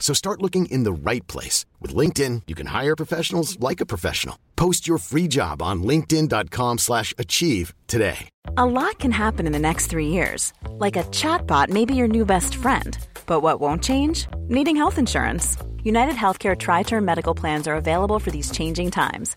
So start looking in the right place. With LinkedIn, you can hire professionals like a professional. Post your free job on linkedin.com slash achieve today. A lot can happen in the next three years. Like a chatbot may be your new best friend. But what won't change? Needing health insurance. United Healthcare Tri Term Medical Plans are available for these changing times.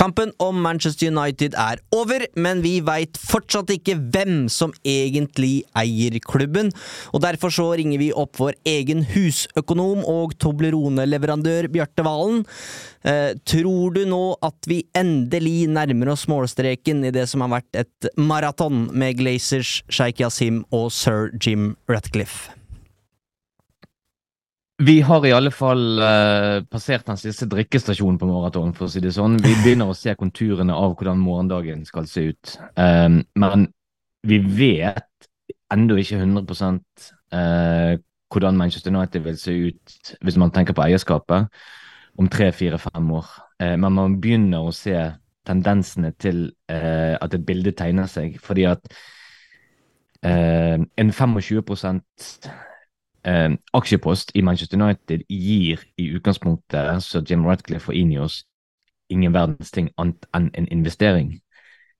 Kampen om Manchester United er over, men vi veit fortsatt ikke hvem som egentlig eier klubben. Og Derfor så ringer vi opp vår egen husøkonom og Toblerone-leverandør Bjarte Valen. Eh, tror du nå at vi endelig nærmer oss målstreken i det som har vært et maraton med Glazers, Sheikh Yasim og sir Jim Ratcliffe? Vi har i alle fall uh, passert den siste drikkestasjonen på maraton, for å si det sånn. Vi begynner å se konturene av hvordan morgendagen skal se ut. Um, men vi vet ennå ikke 100% uh, hvordan Manchester United vil se ut hvis man tenker på eierskapet om tre, fire, fem år. Uh, men man begynner å se tendensene til uh, at et bilde tegner seg. Fordi at en 25 eh, aksjepost i Manchester United gir i utgangspunktet så Jim Ratcliffe og Inios ingen verdens ting annet enn en investering.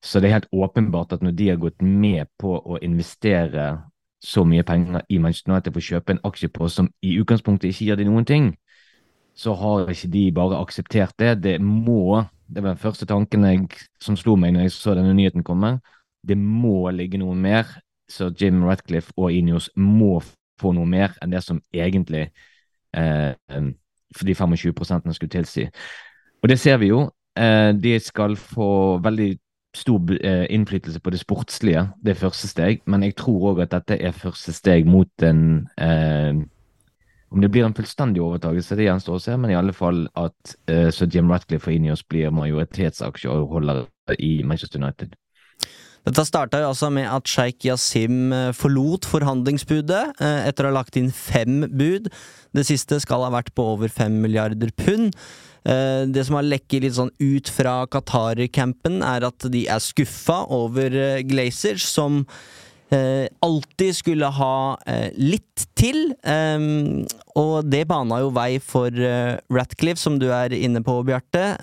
Så det er helt åpenbart at når de har gått med på å investere så mye penger i Manchester United for å kjøpe en aksjepost som i utgangspunktet ikke gir dem noen ting, så har ikke de bare akseptert det. Det må Det var den første tanken jeg, som slo meg når jeg så denne nyheten komme. Det må ligge noe mer. Så Jim Ratcliffe og Inios må få noe mer enn det som egentlig eh, de 25% skulle tilsi. Og det ser vi jo. Eh, de skal få veldig stor eh, innflytelse på det sportslige, det er første steg. Men jeg tror òg at dette er første steg mot en eh, Om det blir en fullstendig overtakelse, det gjenstår å se, men i alle fall at eh, så Jim Ratcliffe og Ineos blir majoritetsaksjeholdere i Manchester United. Dette starta altså med at sjeik Yasim eh, forlot forhandlingsbudet eh, etter å ha lagt inn fem bud. Det siste skal ha vært på over fem milliarder pund. Eh, det som har lekket litt sånn ut fra Qatar-campen, er at de er skuffa over Glazers, som alltid skulle ha litt til. og det bana jo vei for Ratcliffe, som du er inne på, Bjarte.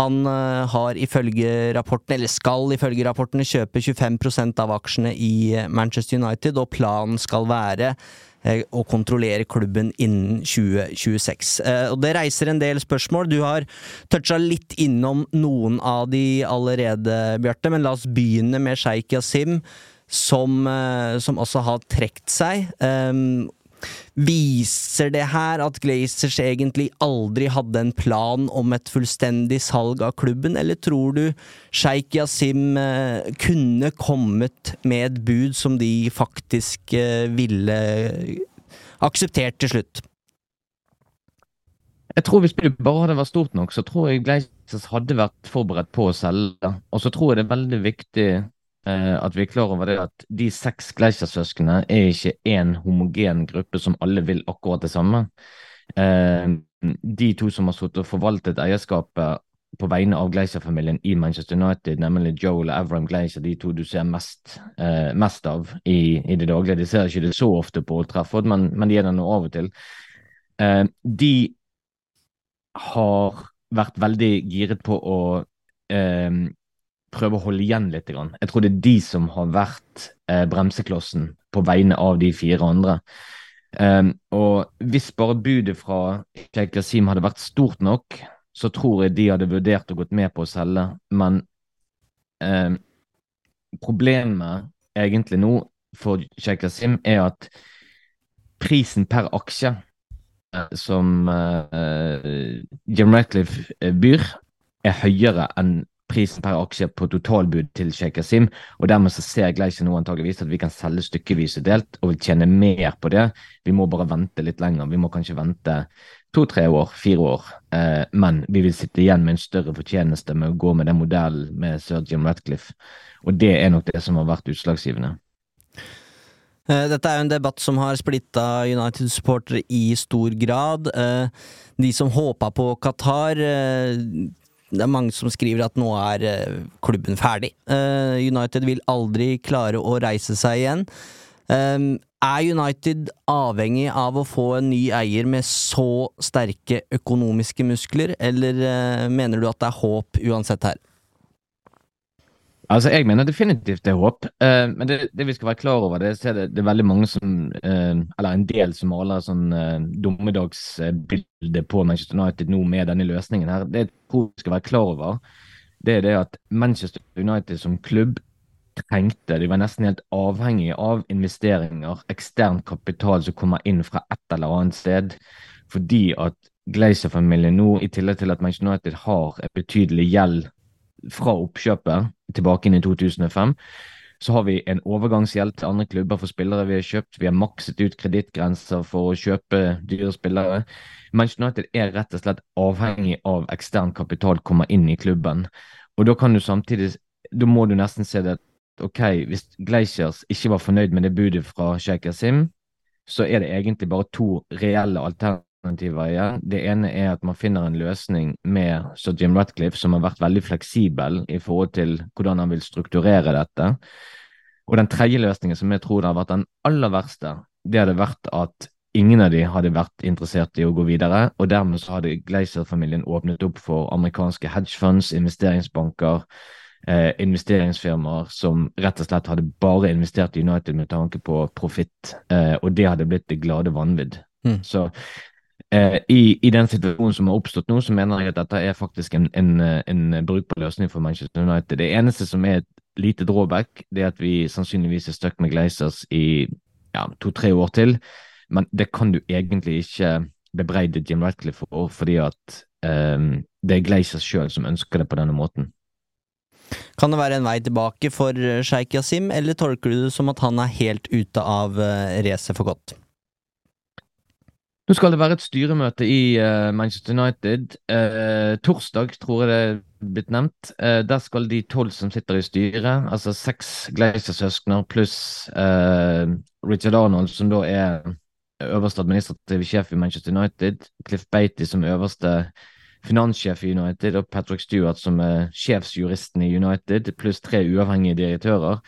Han uh, har ifølge rapporten, eller skal ifølge rapporten, kjøpe 25% av aksjene i eh, Manchester United, og planen skal være og å kontrollere klubben innen 2026. Uh, og Det reiser en del spørsmål. Du har toucha litt innom noen av de allerede, Bjarte, men la oss begynne med Sheikh Yasim. Som, som også har trukket seg. Um, Viser det her at Glazers egentlig aldri hadde en plan om et fullstendig salg av klubben, eller tror du Sheikh Yasim eh, kunne kommet med et bud som de faktisk eh, ville akseptert til slutt? Jeg tror Hvis budet bare hadde vært stort nok, så tror jeg Glazers hadde vært forberedt på å selge. Og så tror jeg det er veldig viktig at vi er klar over det at de seks Gleischer-søsknene er ikke én homogen gruppe som alle vil akkurat det samme. Eh, de to som har sittet og forvaltet eierskapet på vegne av Gleischer-familien i Manchester United, nemlig Joel og Avram Gleischer, de to du ser mest, eh, mest av i, i, det daglige. De ser ikke det så ofte på Old Trafford, men, men de er der nå av og til. de har vært veldig giret på å prøve å holde igjen litt. Jeg tror det er de som har vært eh, bremseklossen på vegne av de fire andre. Um, og hvis bare budet fra Sheikh Yasim hadde vært stort nok, så tror jeg de hadde vurdert å gått med på å selge. Men um, problemet egentlig nå for Sheikh Yasim er at prisen per aksje som uh, Jim Ratcliffe byr, er høyere enn prisen per aksje på totalbud til Sheikh Kasim. Og dermed så ser Gleisje nå antageligvis at vi kan selge stykkevis og delt og vil tjene mer på det. Vi må bare vente litt lenger. Vi må kanskje vente to-tre år, fire år. Eh, men vi vil sitte igjen med en større fortjeneste med å gå med den modellen med sir Jim Ratcliffe. Og det er nok det som har vært utslagsgivende. Eh, dette er jo en debatt som har splitta United-supportere i stor grad. Eh, de som håpa på Qatar, eh, det er mange som skriver at nå er uh, klubben ferdig. Uh, United vil aldri klare å reise seg igjen. Um, er United avhengig av å få en ny eier med så sterke økonomiske muskler, eller uh, mener du at det er håp uansett her? Altså, Jeg mener definitivt det er håp. Uh, men det, det, vi skal være klar over, det, er det, det er veldig mange som uh, Eller en del som maler sånn uh, dommedagsbilde på Manchester United nå med denne løsningen her. Det vi skal være klar over, det er det at Manchester United som klubb trengte De var nesten helt avhengige av investeringer, ekstern kapital som kommer inn fra et eller annet sted. Fordi at Glazer-familien nå, i tillegg til at Manchester United har en betydelig gjeld fra oppkjøpet tilbake inn i 2005. Så har vi en overgangsgjeld til andre klubber for spillere vi har kjøpt. Vi har makset ut kredittgrenser for å kjøpe dyre spillere. Manchester United er rett og slett avhengig av ekstern kapital kommer inn i klubben. Og da kan du samtidig Da må du nesten se det ok, hvis Glaciers ikke var fornøyd med det budet fra Sheikh Yasim, så er det egentlig bare to reelle alternativer igjen. Det ene er at man finner en løsning med Sir Jim Ratcliffe som har vært veldig fleksibel i forhold til hvordan han vil strukturere dette. Og den tredje løsningen, som jeg tror har vært den aller verste, det hadde vært at ingen av de hadde vært interessert i å gå videre, og dermed så hadde Glazer-familien åpnet opp for amerikanske hedgefunds, investeringsbanker, eh, investeringsfirmaer som rett og slett hadde bare investert i United med tanke på profitt, eh, og det hadde blitt det glade vanvidd. Mm. Så i, i, den situasjonen som har oppstått nå, så mener jeg at dette er faktisk en, en, en brukbar løsning for Manchester United. Det eneste som er et lite drawback, det er at vi sannsynligvis er stuck med Glazers i ja, to-tre år til. Men det kan du egentlig ikke bebreide Jim Ratcliffe for, fordi at um, det er Glazers sjøl som ønsker det på denne måten. Kan det være en vei tilbake for Sheikh Yasim, eller tolker du det som at han er helt ute av uh, racet for godt? Nå skal det være et styremøte i uh, Manchester United. Uh, torsdag, tror jeg det er blitt nevnt. Uh, der skal de tolv som sitter i styret, altså seks Gleiser-søskner pluss Richard Arnold, som da er øverste administrative sjef i Manchester United, Cliff Beatty som øverste finanssjef i United, og Patrick Stewart som er sjefsjuristen i United, pluss tre uavhengige direktører.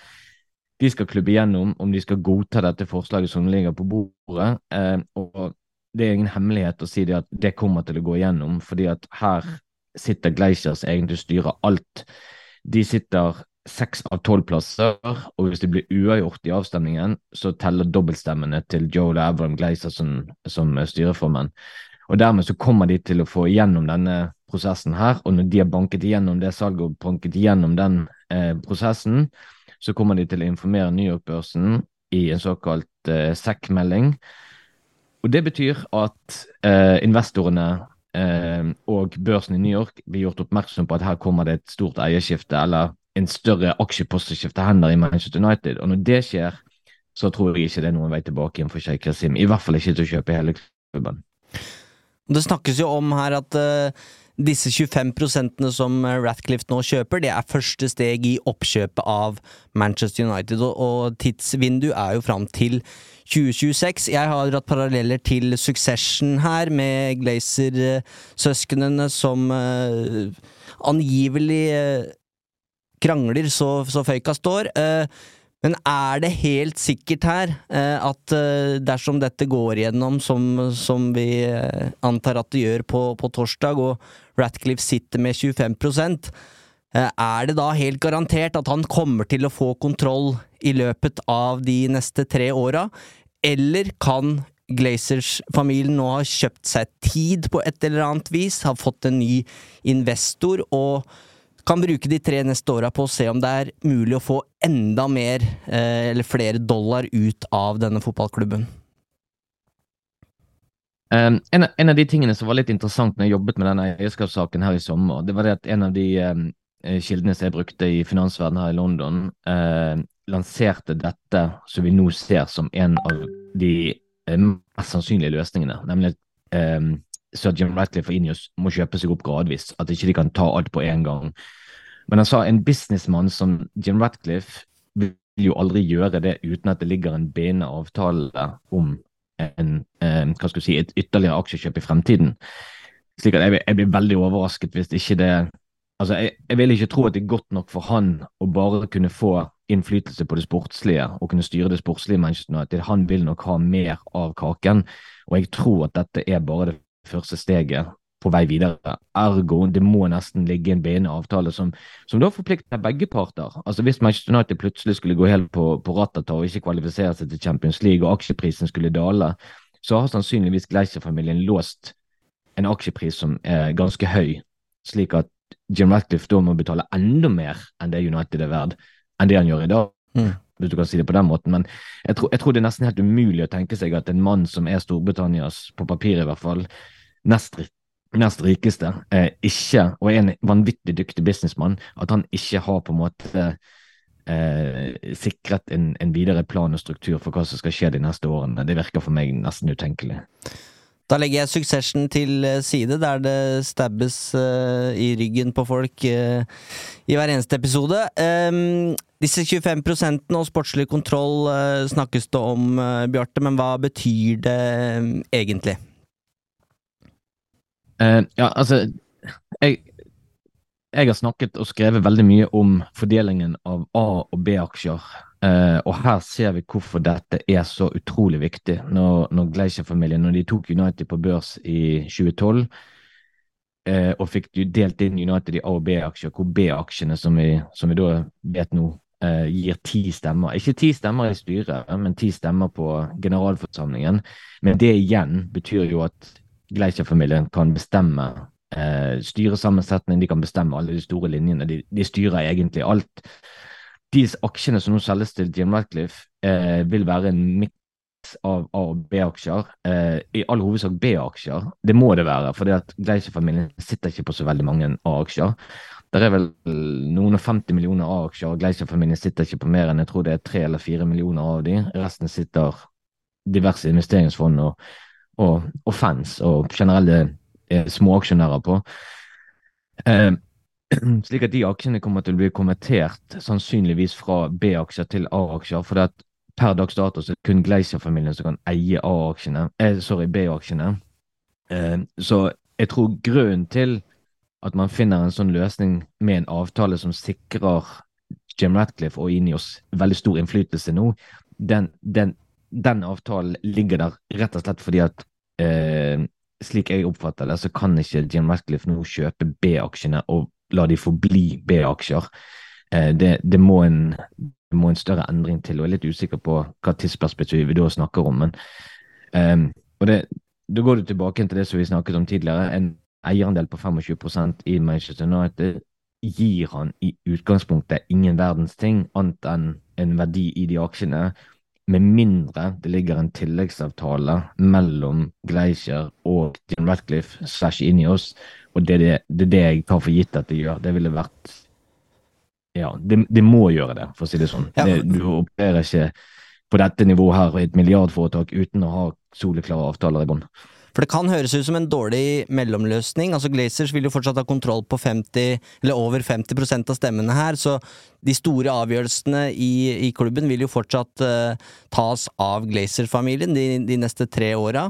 De skal klubbe igjennom om de skal godta dette forslaget som ligger på bordet. og det er ingen hemmelighet å si det at det kommer til å gå igjennom, fordi at her sitter Gleisers egentlig styrer alt. De sitter seks av tolv plasser, og hvis det blir uavgjort i avstemningen, så teller dobbeltstemmene til Joe Avram Gleiser som, som styreformann. Og dermed så kommer de til å få igjennom denne prosessen her, og når de har banket igjennom det salget og banket igjennom den eh, prosessen, så kommer de til å informere New York-børsen i en såkalt eh, SEC-melding, og Det betyr at eh, investorene eh, og børsen i New York blir gjort oppmerksom på at her kommer det et stort eierskifte eller en større aksjeposteskifte hender i Manchester United. Og når det skjer, så tror jeg ikke det er noen vei tilbake igjen for Sheikh Kasim. I hvert fall ikke til å kjøpe hele klubben. Det snakkes jo om her at uh, disse 25% som Ratcliffe nå kjøper, det er første steg i oppkjøpet av Manchester United, og, og tidsvindu er jo fram til 2026. Jeg har dratt paralleller til Succession her, med Glazer-søsknene som uh, angivelig uh, krangler så, så føyka står. Uh, men er det helt sikkert her at dersom dette går igjennom som, som vi antar at det gjør på, på torsdag, og Ratcliffe sitter med 25% er det da helt garantert at han kommer til å få kontroll i løpet av de neste tre åra, eller kan Glazers-familien nå ha kjøpt seg tid på et eller annet vis, har fått en ny investor og kan bruke de tre neste åra på å se om det er mulig å få enda mer, eh, eller flere dollar, ut av denne fotballklubben? Um, en, av de tingene som var litt interessant når jeg jobbet med denne eierskapssaken her i sommer, det var det at en av de um, kildene som jeg brukte i finansverdenen her i London, uh, lanserte dette som vi nå ser som en av de uh, mest sannsynlige løsningene, nemlig at um, Sir Jim Ratcliffe og Inius må kjøpe seg opp gradvis, at ikke de kan ta alt på en gang. Men han sa en businessmann som Jim Ratcliffe vil jo aldri gjøre det uten at det ligger en bindende avtale om en, eh, hva skal si, et ytterligere aksjekjøp i fremtiden. Slik at jeg, jeg blir veldig overrasket hvis ikke det Altså, jeg, jeg vil ikke tro at det er godt nok for han å bare kunne få innflytelse på det sportslige og kunne styre det sportslige Manchester United. Han vil nok ha mer av kaken, og jeg tror at dette er bare det første steget på vei videre. Ergo, det må nesten ligge en bindende avtale som, som, da forplikter begge parter. Altså Hvis Manchester United plutselig skulle gå helt på, på rattet og ikke kvalifisere seg til Champions League, og aksjeprisen skulle dale, så har sannsynligvis Gleischer-familien låst en aksjepris som er ganske høy, slik at Jim Ratcliffe da må betale enda mer enn det United er verd, enn det han gjør i dag. Mm. Hvis du kan si det på den måten. Men jeg tror, jeg tror, det er nesten helt umulig å tenke seg at en mann som er Storbritannias, på papir i hvert fall, nest nest rikeste, eh, ikke, og er en vanvittig dyktig businessmann, at han ikke har på en måte eh, sikret en, en, videre plan og struktur for hva som skal skje de neste årene. Det virker for meg nesten utenkelig. Da legger jeg suksessen til eh, side, der det stabbes uh, i ryggen på folk uh, i hver eneste episode. Um, disse 25% og sportslig kontroll uh, snakkes det om, Bjarte, men hva betyr det egentlig? Uh, ja, altså jeg, jeg, har snakket og skrevet veldig mye om fordelingen av A- og B-aksjer. Uh, og her ser vi hvorfor dette er så utrolig viktig. Når, når Gleicher-familien når de tok United på børs i 2012 uh, eh, og fikk delt inn United i A- og B-aksjer, hvor B-aksjene, som, som, vi da vet nå, gir ti stemmer. Ikke ti stemmer i styret, men ti stemmer på generalforsamlingen. Men det igjen betyr jo at Gleicher-familien kan bestemme eh, styresammensetning, de kan bestemme alle de store linjene. De, de, styrer egentlig alt. De aksjene som nå selges til Jim Ratcliffe, eh, vil være en miks av A- og B-aksjer. Eh, I all hovedsak B-aksjer. Det må det være, for Gleiser-familien sitter ikke på så veldig mange A-aksjer. Det er vel noen og 50 millioner A-aksjer, og Gleiser-familien sitter ikke på mer enn jeg tror det er tre eller fire millioner av de. Resten sitter diverse investeringsfond og og, og fans og generelle eh, småaksjonærer på. Eh, slik at de aksjene kommer til å bli konvertert sannsynligvis fra B-aksjer til A-aksjer. for det at per dags dato så er det kun Gleischer-familien som kan eie A-aksjene, eh, sorry, B-aksjene. Eh, så jeg tror grunnen til at man finner en sånn løsning med en avtale som sikrer Jim Ratcliffe og Inios veldig stor innflytelse nå, den, den, den avtalen ligger der rett og slett fordi at eh, slik jeg oppfatter det, så kan ikke Jim Ratcliffe nå kjøpe B-aksjene og la de forbli B-aksjer. Eh, det, det, må en, det, må en, større endring til, og jeg er litt usikker på hva tidsperspektiv vi da snakker om. men um, og det, Da går du tilbake til det som vi snakket om tidligere. En eierandel på 25% i Manchester United gir han i utgangspunktet ingen verdens ting annet enn en verdi i de aksjene, med mindre det ligger en tilleggsavtale mellom Gleischer og Jim Ratcliffe slash oss, og det er det, det, det, jeg tar for gitt at det gjør. Det ville vært Ja, det, det må gjøre det, for å si det sånn. Ja. Det, du opererer ikke på dette nivået her i et milliardforetak uten å ha soleklare avtaler i bånn. For det kan høres ut som en dårlig mellomløsning. Altså Glazers vil jo fortsatt ha kontroll på 50, eller over 50% av stemmene her, så de store avgjørelsene i, i klubben vil jo fortsatt uh, tas av Glazer-familien de, de, neste tre åra.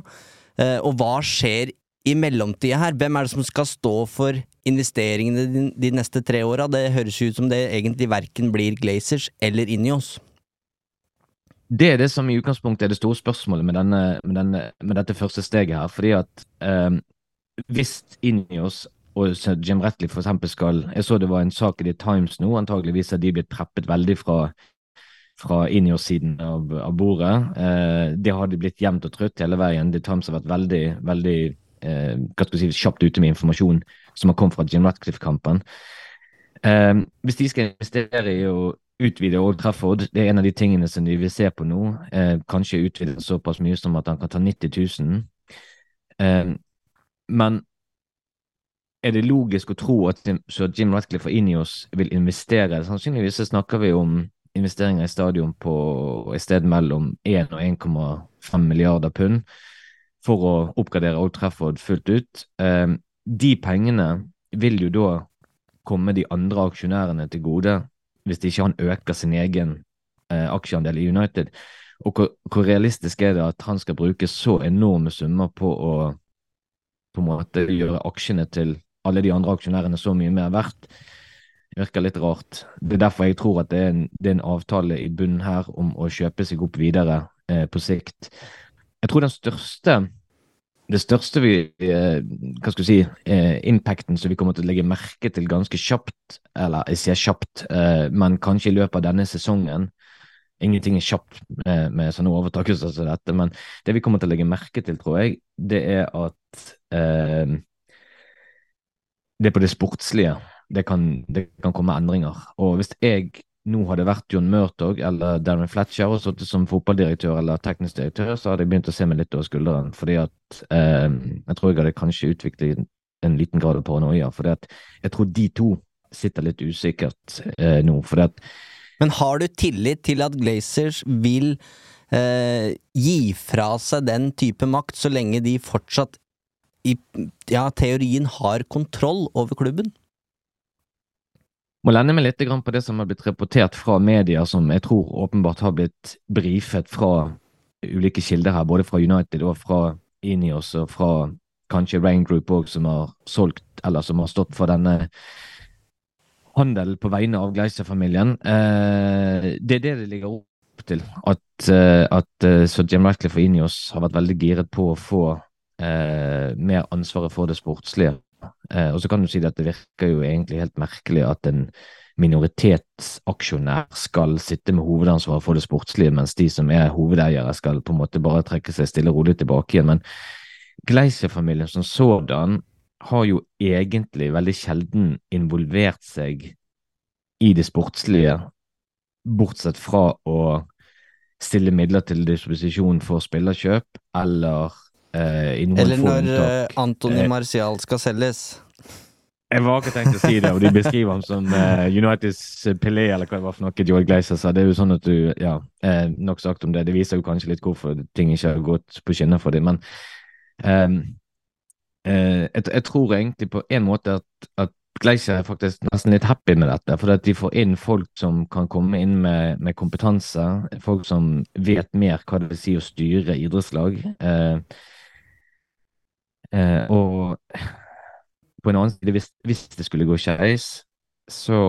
Uh, og hva skjer i mellomtida her? Hvem er det som skal stå for investeringene de, de neste tre åra? Det høres ut som det egentlig verken blir Glazers eller Inios. Det er det som i utgangspunktet er det store spørsmålet med, denne, med, denne, med dette første steget her. Fordi at eh, hvis Inios og Jim Retley eksempel skal Jeg så det var en sak i The Times nå, antageligvis har de blitt preppet veldig fra, fra Inios-siden av, av, bordet. Eh, det har de blitt jevnt og trutt hele veien. The Times har vært veldig, veldig eh, hva skal si, kjapt ute med informasjon som har kommet fra Jim Ratcliffe-kampen. Eh, hvis de skal investere i å utvide Old Trafford. Det er en av de tingene som de vil se på nå. Eh, kanskje utvide såpass mye som at han kan ta 90 000. Eh, men er det logisk å tro at Sir Jim Ratcliffe og Inios vil investere? Sannsynligvis snakker vi om investeringer i stadion på et sted mellom 1 og 1,5 milliarder pund for å oppgradere Old Trafford fullt ut. Eh, de pengene vil jo da komme de andre aksjonærene til gode hvis ikke han øker sin egen eh, aksjeandel i United. Og hvor, hvor, realistisk er det at han skal bruke så enorme summer på å på en måte gjøre aksjene til alle de andre aksjonærene så mye mer verdt, Det virker litt rart. Det er derfor jeg tror at det er en, det er en avtale i bunnen her om å kjøpe seg opp videre eh, på sikt. Jeg tror den største det største vi, eh, hva skal vi si, eh, impacten som vi kommer til å legge merke til ganske kjapt, eller jeg sier kjapt, eh, men kanskje i løpet av denne sesongen Ingenting er kjapt med, med sånne overtakelser som dette, men det vi kommer til å legge merke til, tror jeg, det er at eh, det er på det sportslige det kan, det kan, komme endringer. Og hvis jeg nå hadde vært John Murtog eller Darren Fletcher og sittet som fotballdirektør eller teknisk direktør, så hadde jeg begynt å se meg litt over skulderen. fordi at eh, jeg tror jeg hadde kanskje utviklet en liten grad av paranoia. at jeg tror de to sitter litt usikkert eh, nå. fordi at Men har du tillit til at Glazers vil eh, gi fra seg den type makt, så lenge de fortsatt i ja, teorien har kontroll over klubben? Må lende meg litt på det som har blitt rapportert fra media, som jeg tror åpenbart har blitt brifet fra ulike kilder her, både fra United og fra Inios og fra kanskje Rain Group òg, som har solgt, eller som har stått for denne handelen på vegne av Gleiser-familien. Eh, det er det det ligger opp til. At, eh, at Sir Jim Ratcliffe og Inios har vært veldig giret på å få eh, mer ansvaret for det sportslige. Eh, og så kan du si at det virker jo egentlig helt merkelig at en minoritetsaksjonær skal sitte med hovedansvaret for det sportslige, mens de som er hovedeiere skal på en måte bare trekke seg stille og rolig tilbake igjen. Men Gleiser-familien som sådan har jo egentlig veldig sjelden involvert seg i det sportslige, bortsett fra å stille midler til disposisjon for spillerkjøp eller Eh, Eller når uh, Antony eh, Martial skal selges. Jeg var ikke tenkt å si det, og de beskriver ham som uh, Uniteds Pelé, eller hva det var for noe Joel Glazer sa. Det er jo sånn at du Ja, eh, nok sagt om det. Det viser jo kanskje litt hvorfor ting ikke har gått på skinner for dem. Men um, uh, jeg, jeg, tror egentlig på en måte at, at Glazer er faktisk nesten litt happy med dette. For at de får inn folk som kan komme inn med, med kompetanse. Folk som vet mer hva det vil si å styre idrettslag. Uh, Eh, og på en annen side, hvis, hvis det skulle gå skeis, så,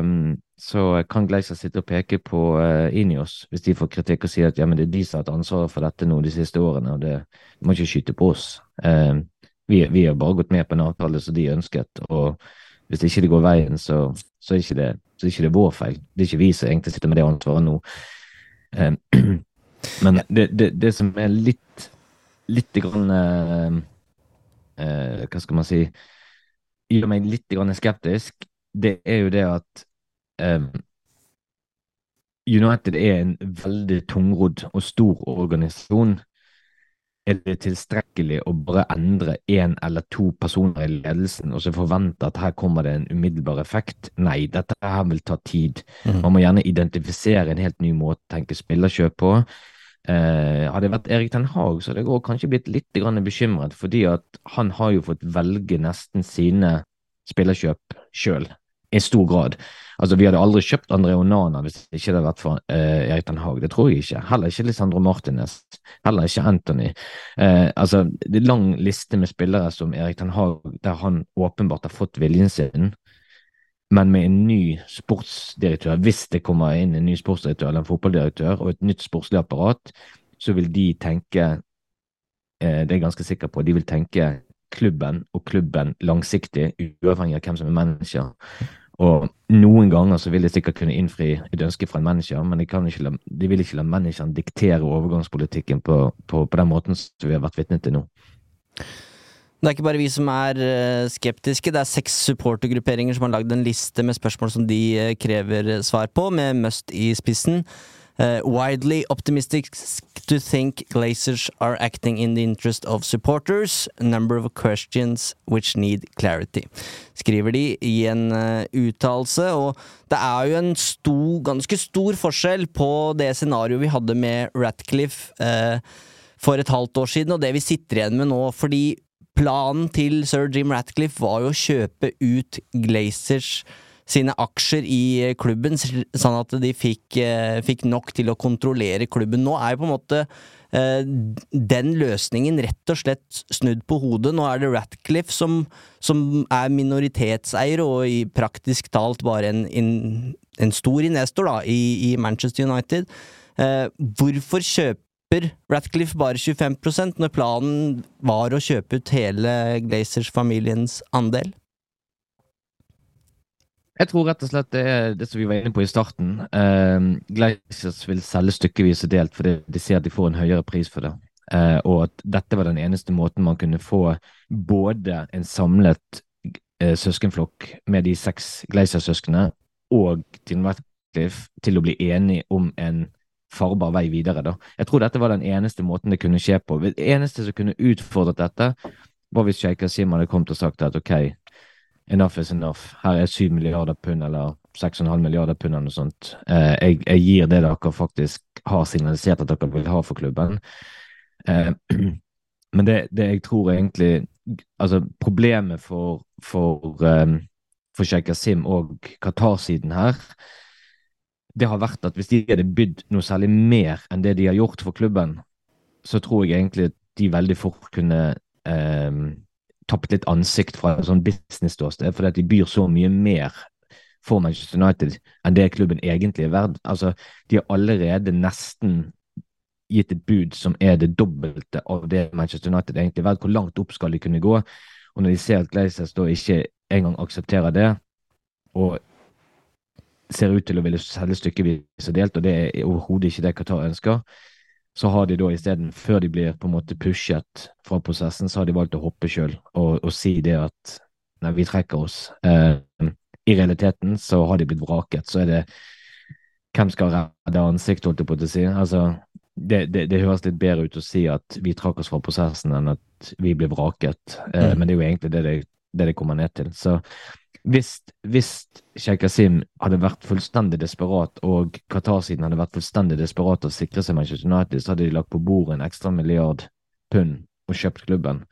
um, så kan Gleiser sitte og peke på uh, Inios hvis de får kritikk og si at ja, men det er de som har hatt ansvaret for dette nå de siste årene, og det må ikke skyte på oss. Uh, vi, vi, har bare gått med på en avtale som de ønsket, og hvis ikke det går veien, så, så, er ikke det, så er ikke det vår feil. Det er ikke vi som egentlig sitter med det ansvaret nå. Uh, men det, det, det, som er litt, litt grann eh, Hva skal man si Gjør meg litt skeptisk, det er jo det at eh, United er en veldig tungrodd og stor organisasjon. Er det tilstrekkelig å bare endre én eller to personer i ledelsen og så forvente at her kommer det en umiddelbar effekt? Nei, dette her vil ta tid. Mm. Man må gjerne identifisere en helt ny måte å tenke spillerkjøp på. Eh, hadde jeg vært Erik Ten Hag, så hadde jeg kanskje blitt litt bekymret, fordi at han har jo fått velge nesten sine spillerkjøp sjøl, i stor grad. Altså, Vi hadde aldri kjøpt André Onana hvis det ikke hadde vært for eh, Erik Ten Hag. Det tror jeg ikke. Heller ikke Lisandro Martinez. Heller ikke Anthony. Eh, altså, Det er lang liste med spillere som Erik Ten Hag, der han åpenbart har fått viljen sin men med en ny sportsdirektør, hvis det kommer inn en ny sportsdirektør eller en fotballdirektør og et nytt sportslig apparat, så vil de tenke eh, Det er jeg ganske sikker på. De vil tenke klubben og klubben langsiktig, uavhengig av hvem som er manager. Og noen ganger så vil de sikkert kunne innfri et ønske fra en manager, men de, la, de vil ikke la manageren diktere overgangspolitikken på, på, på den måten som vi har vært vitne til nå. Det er ikke bare vi som er eh, skeptiske. Det er seks supportergrupperinger som har lagd en liste med spørsmål som de eh, krever svar på, med Must i spissen. Uh, widely optimistic to think Glazers are acting in the interest of supporters. Number of questions which need clarity. Skriver de i en uh, uttalelse. Og det er jo en stor, ganske stor forskjell på det scenarioet vi hadde med Ratcliffe uh, for et halvt år siden, og det vi sitter igjen med nå. Fordi planen til sir Jim Ratcliffe var jo å kjøpe ut Glazers sine aksjer i eh, klubben, sånn at de fikk, eh, fikk, nok til å kontrollere klubben. Nå er jo på en måte eh, den løsningen rett og slett snudd på hodet. Nå er det Ratcliffe som, som er minoritetseier og i praktisk talt bare en, en, en stor investor da, i, i Manchester United. hvorfor kjøper Ratcliffe bare 25% når planen var å kjøpe ut hele Glazers-familiens andel? Jeg tror rett og slett det er det som vi var inne på i starten. Uh, Glazers vil selge stykkevis og delt fordi de ser at de får en høyere pris for det. Uh, og at dette var den eneste måten man kunne få både en samlet uh, søskenflokk med de seks Glazer-søsknene og Tim Ratcliffe til å bli enige om en farbar vei videre. Da. Jeg tror dette var den eneste måten det kunne skje på. Det eneste som kunne utfordret dette, var hvis Sheikh Asim hadde kommet og sagt at ok, enough is enough. Her er 7 milliarder pund eller 6,5 milliarder pund eller noe sånt. Eh, jeg, jeg, gir det dere faktisk har signalisert at dere vil ha for klubben. Eh, men det, det, jeg tror egentlig Altså, problemet for, for, um, for Sheikh Asim og Qatar-siden her, det har vært at hvis de hadde bydd noe særlig mer enn det de har gjort for klubben, så tror jeg egentlig at de veldig fort kunne eh, tapt litt ansikt fra et sånn business-ståsted, fordi at de byr så mye mer for Manchester United enn det klubben egentlig er verd. Altså, de har allerede nesten gitt et bud som er det dobbelte av det Manchester United egentlig er verdt. Hvor langt opp skal de kunne gå? Og når de ser at Glazers da ikke engang aksepterer det, og ser ut til å ville selge stykkevis og delt, og det er overhodet ikke det Qatar ønsker, så har de da isteden, før de blir på en måte pushet fra prosessen, så har de valgt å hoppe sjøl og, og, si det at nei, vi trekker oss. Eh, I realiteten så har de blitt vraket. Så er det hvem skal redde ansiktet, holdt jeg på å si. Altså, det, det, det, høres litt bedre ut å si at vi trakk oss fra prosessen enn at vi ble vraket. Eh, mm. Men det er jo egentlig det det, det det kommer ned til. Så hvis, hvis Sheikh Asim hadde vært fullstendig desperat, og Qatar-siden hadde vært fullstendig desperat å sikre seg Manchester United, så hadde de lagt på bordet en ekstra milliard pund og kjøpt klubben.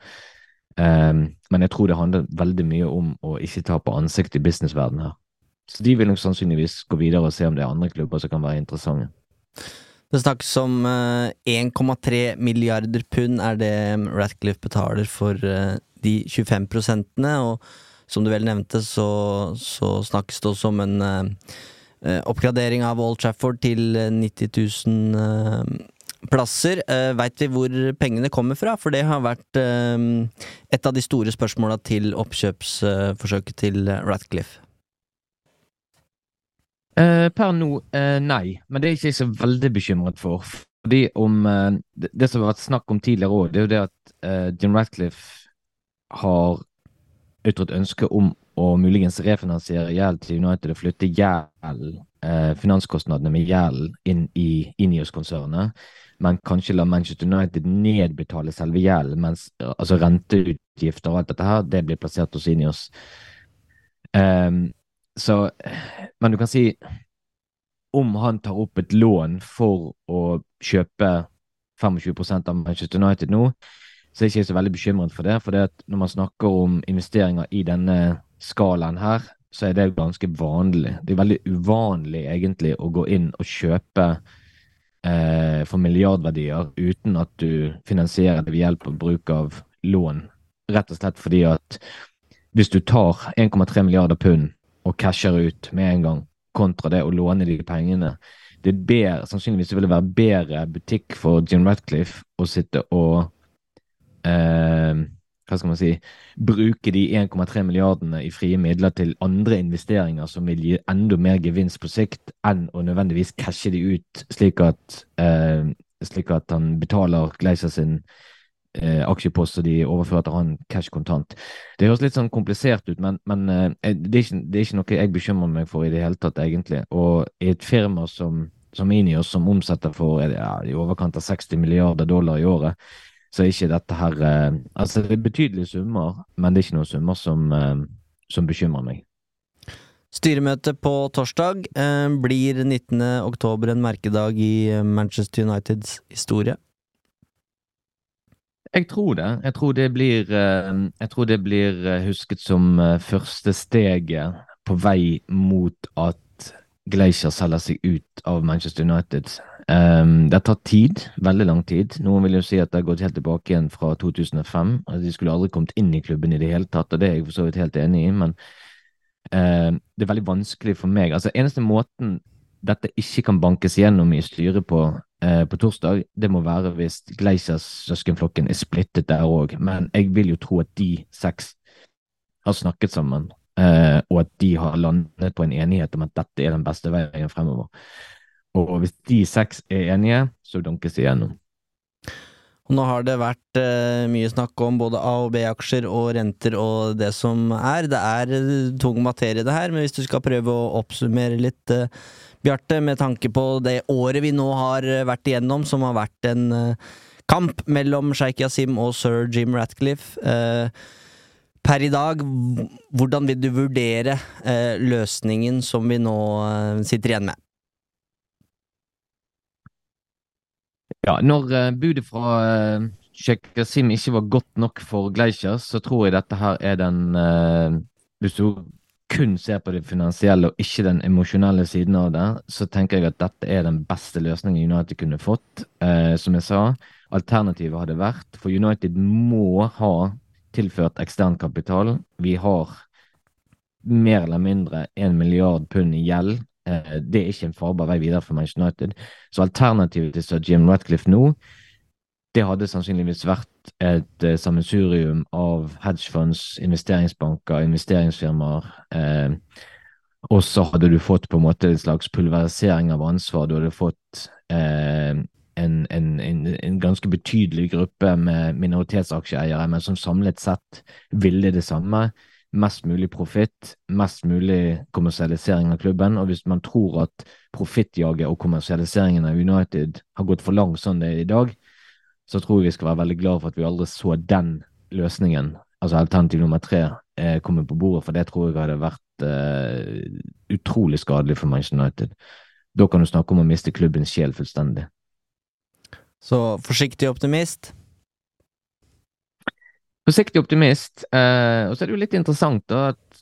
Um, men jeg tror det handler veldig mye om å ikke ta på ansikt i businessverdenen her. Så de vil nok sannsynligvis gå videre og se om det er andre klubber som kan være interessante. Det snakkes om uh, eh, 1,3 milliarder pund er det Ratcliffe betaler for uh, de 25 prosentene. og som du vel nevnte, så, så snakkes det også om en uh, oppgradering av Old Trafford til 90 000 uh, plasser. Uh, Veit vi hvor pengene kommer fra? For det har vært uh, et av de store spørsmåla til oppkjøpsforsøket til Ratcliffe. Uh, per nå, nei. Men det er ikke jeg så veldig bekymret for. Fordi om det, det, som har vært snakk om tidligere òg, det er jo det at Jim Ratcliffe har ytret ønske om å muligens refinansiere gjeld til United og flytte gjeld, eh, finanskostnadene med gjeld inn i Inios-konsernet, men kanskje la Manchester United nedbetale selve gjelden, mens altså renteutgifter og alt dette her, det blir plassert hos Inios. Um, så Men du kan si om han tar opp et lån for å kjøpe 25% av Manchester United nå, så er ikke så veldig bekymret for det. For det når man snakker om investeringer i denne skalaen her, så er det ganske vanlig. Det er veldig uvanlig egentlig å gå inn og kjøpe eh, for milliardverdier uten at du finansierer det ved hjelp av bruk av lån. Rett og slett fordi at hvis du tar 1,3 milliarder pund og casher ut med en gang, kontra det å låne de pengene, det er bedre, sannsynligvis vil det være bedre butikk for Jim Ratcliffe å sitte og eh, hva skal man si, bruke de 1,3 milliardene i frie midler til andre investeringer som vil gi enda mer gevinst på sikt, enn å nødvendigvis cashe de ut, slik at, eh, slik at han betaler Gleiser sin eh, aksjepost og de overfører til han cash kontant. Det høres litt sånn komplisert ut, men, men eh, det, er ikke, det, er ikke, noe jeg bekymrer meg for i det hele tatt, egentlig. Og i et firma som som Inios, som omsetter for ja, i overkant av 60 milliarder dollar i året, så er ikke dette her eh, Altså, det er betydelige summer, men det er ikke noen summer som, eh, som bekymrer meg. Styremøte på torsdag. Eh, blir 19. oktober en merkedag i Manchester Uniteds historie? Jeg tror det. Jeg tror det blir, tror det blir husket som første steget på vei mot at Glacier selger seg ut av Manchester United. Um, det har tatt tid, veldig lang tid. Noen vil jo si at det har gått helt tilbake igjen fra 2005. Altså, de skulle aldri kommet inn i klubben i det hele tatt, og det er jeg for så vidt helt enig i, men uh, det er veldig vanskelig for meg. Altså, Eneste måten dette ikke kan bankes gjennom i styret på, uh, på torsdag, det må være hvis Gleisers søskenflokken er splittet der òg, men jeg vil jo tro at de seks har snakket sammen, uh, og at de har landet på en enighet om at dette er den beste veien fremover. Og hvis de seks er enige, så dunkes de gjennom. Og nå har det vært eh, mye snakk om både A- og B-aksjer og renter og det som er. Det er uh, tung materie, det her, men hvis du skal prøve å oppsummere litt, eh, Bjarte, med tanke på det året vi nå har vært igjennom, som har vært en kamp mellom Sheikh Yasim og sir Jim Ratcliffe. Per i dag, hvordan vil du vurdere løsningen som vi nå sitter igjen med? Ja, når uh, budet fra uh, Sheikh ikke var godt nok for Gleisjas, så tror jeg dette her er den uh, Hvis du kun ser på det finansielle og ikke den emosjonelle siden av det, så tenker jeg at dette er den beste løsningen United kunne fått. Som jeg sa, alternativet hadde vært For United må ha tilført ekstern kapital. Vi har mer eller mindre en milliard pund i gjeld Eh, det er ikke en farbar vei videre for Manchester United. Så alternativet til Sir Jim Ratcliffe nå, det hadde sannsynligvis vært et uh, sammensurium av hedgefonds, investeringsbanker, investeringsfirmaer. Eh, og så hadde du fått på en måte en slags pulverisering av ansvar. Du hadde fått eh, en, en, en, en, ganske betydelig gruppe med minoritetsaksjeeiere, men som samlet sett ville det samme mest mulig profitt, mest mulig kommersialisering av klubben. Og hvis man tror at profittjaget og kommersialiseringen av United har gått for langt sånn det er i dag, så tror jeg vi skal være veldig glad for at vi aldri så den løsningen, altså alternativ nummer tre, eh, komme på bordet. For det tror jeg hadde vært eh, utrolig skadelig for Manchester United. Da kan du snakke om å miste klubbens sjel fullstendig. Så forsiktig optimist? Forsiktig optimist. Eh, og så er det jo litt interessant da at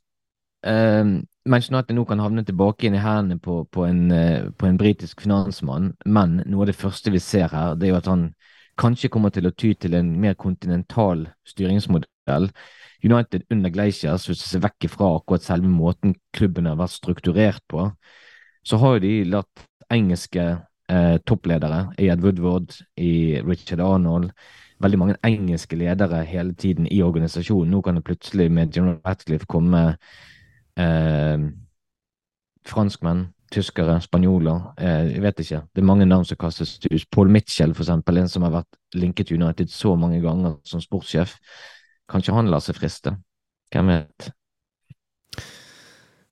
eh, Manchester United nå kan havne tilbake inn i hendene på, på, en, eh, på en britisk finansmann, men noe av det første vi ser her, det er jo at han kanskje kommer til å ty til en mer kontinental styringsmodell. United under Glaciers, hvis du ser vekk fra akkurat selve måten klubben har vært strukturert på, så har jo de latt engelske eh, toppledere, Ed Woodward, i Richard Arnold, veldig mange engelske ledere hele tiden i organisasjonen. Nå kan det plutselig med General Ratcliffe komme eh, franskmenn, tyskere, spanjoler. Eh, jeg vet ikke. Det er mange navn som kastes ut. Paul Mitchell, for eksempel, en som har vært linket United så mange ganger som sportssjef. Kanskje han lar seg friste. Hvem vet?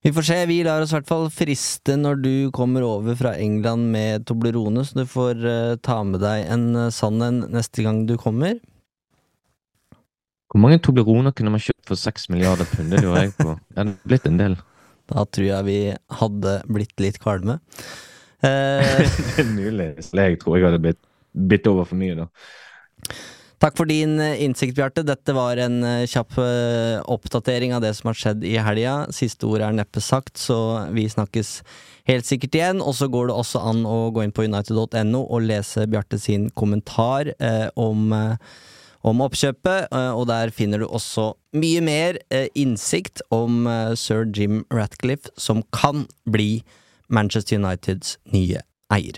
Vi får se. Vi lar oss i hvert fall friste når du kommer over fra England med Toblerone, så du får uh, ta med deg en uh, sann en neste gang du kommer. Hvor mange Tobleroner kunne man kjøpt for seks milliarder pund? Det lurer jeg på. Det hadde blitt en del. Da tror jeg vi hadde blitt litt kvalme. Uh, det er mulig. Jeg tror jeg hadde blitt bitt over for mye, da. Takk for din eh, innsikt, Bjarte. Dette var en eh, kjapp eh, oppdatering av det som har skjedd i helga. Siste ord er neppe sagt, så vi snakkes helt sikkert igjen. Og så går det også an å gå inn på united.no og lese Bjarte sin kommentar eh, om, om, oppkjøpet. og der finner du også mye mer innsikt om sir Jim Ratcliffe, som kan bli Manchester Uniteds nye eier.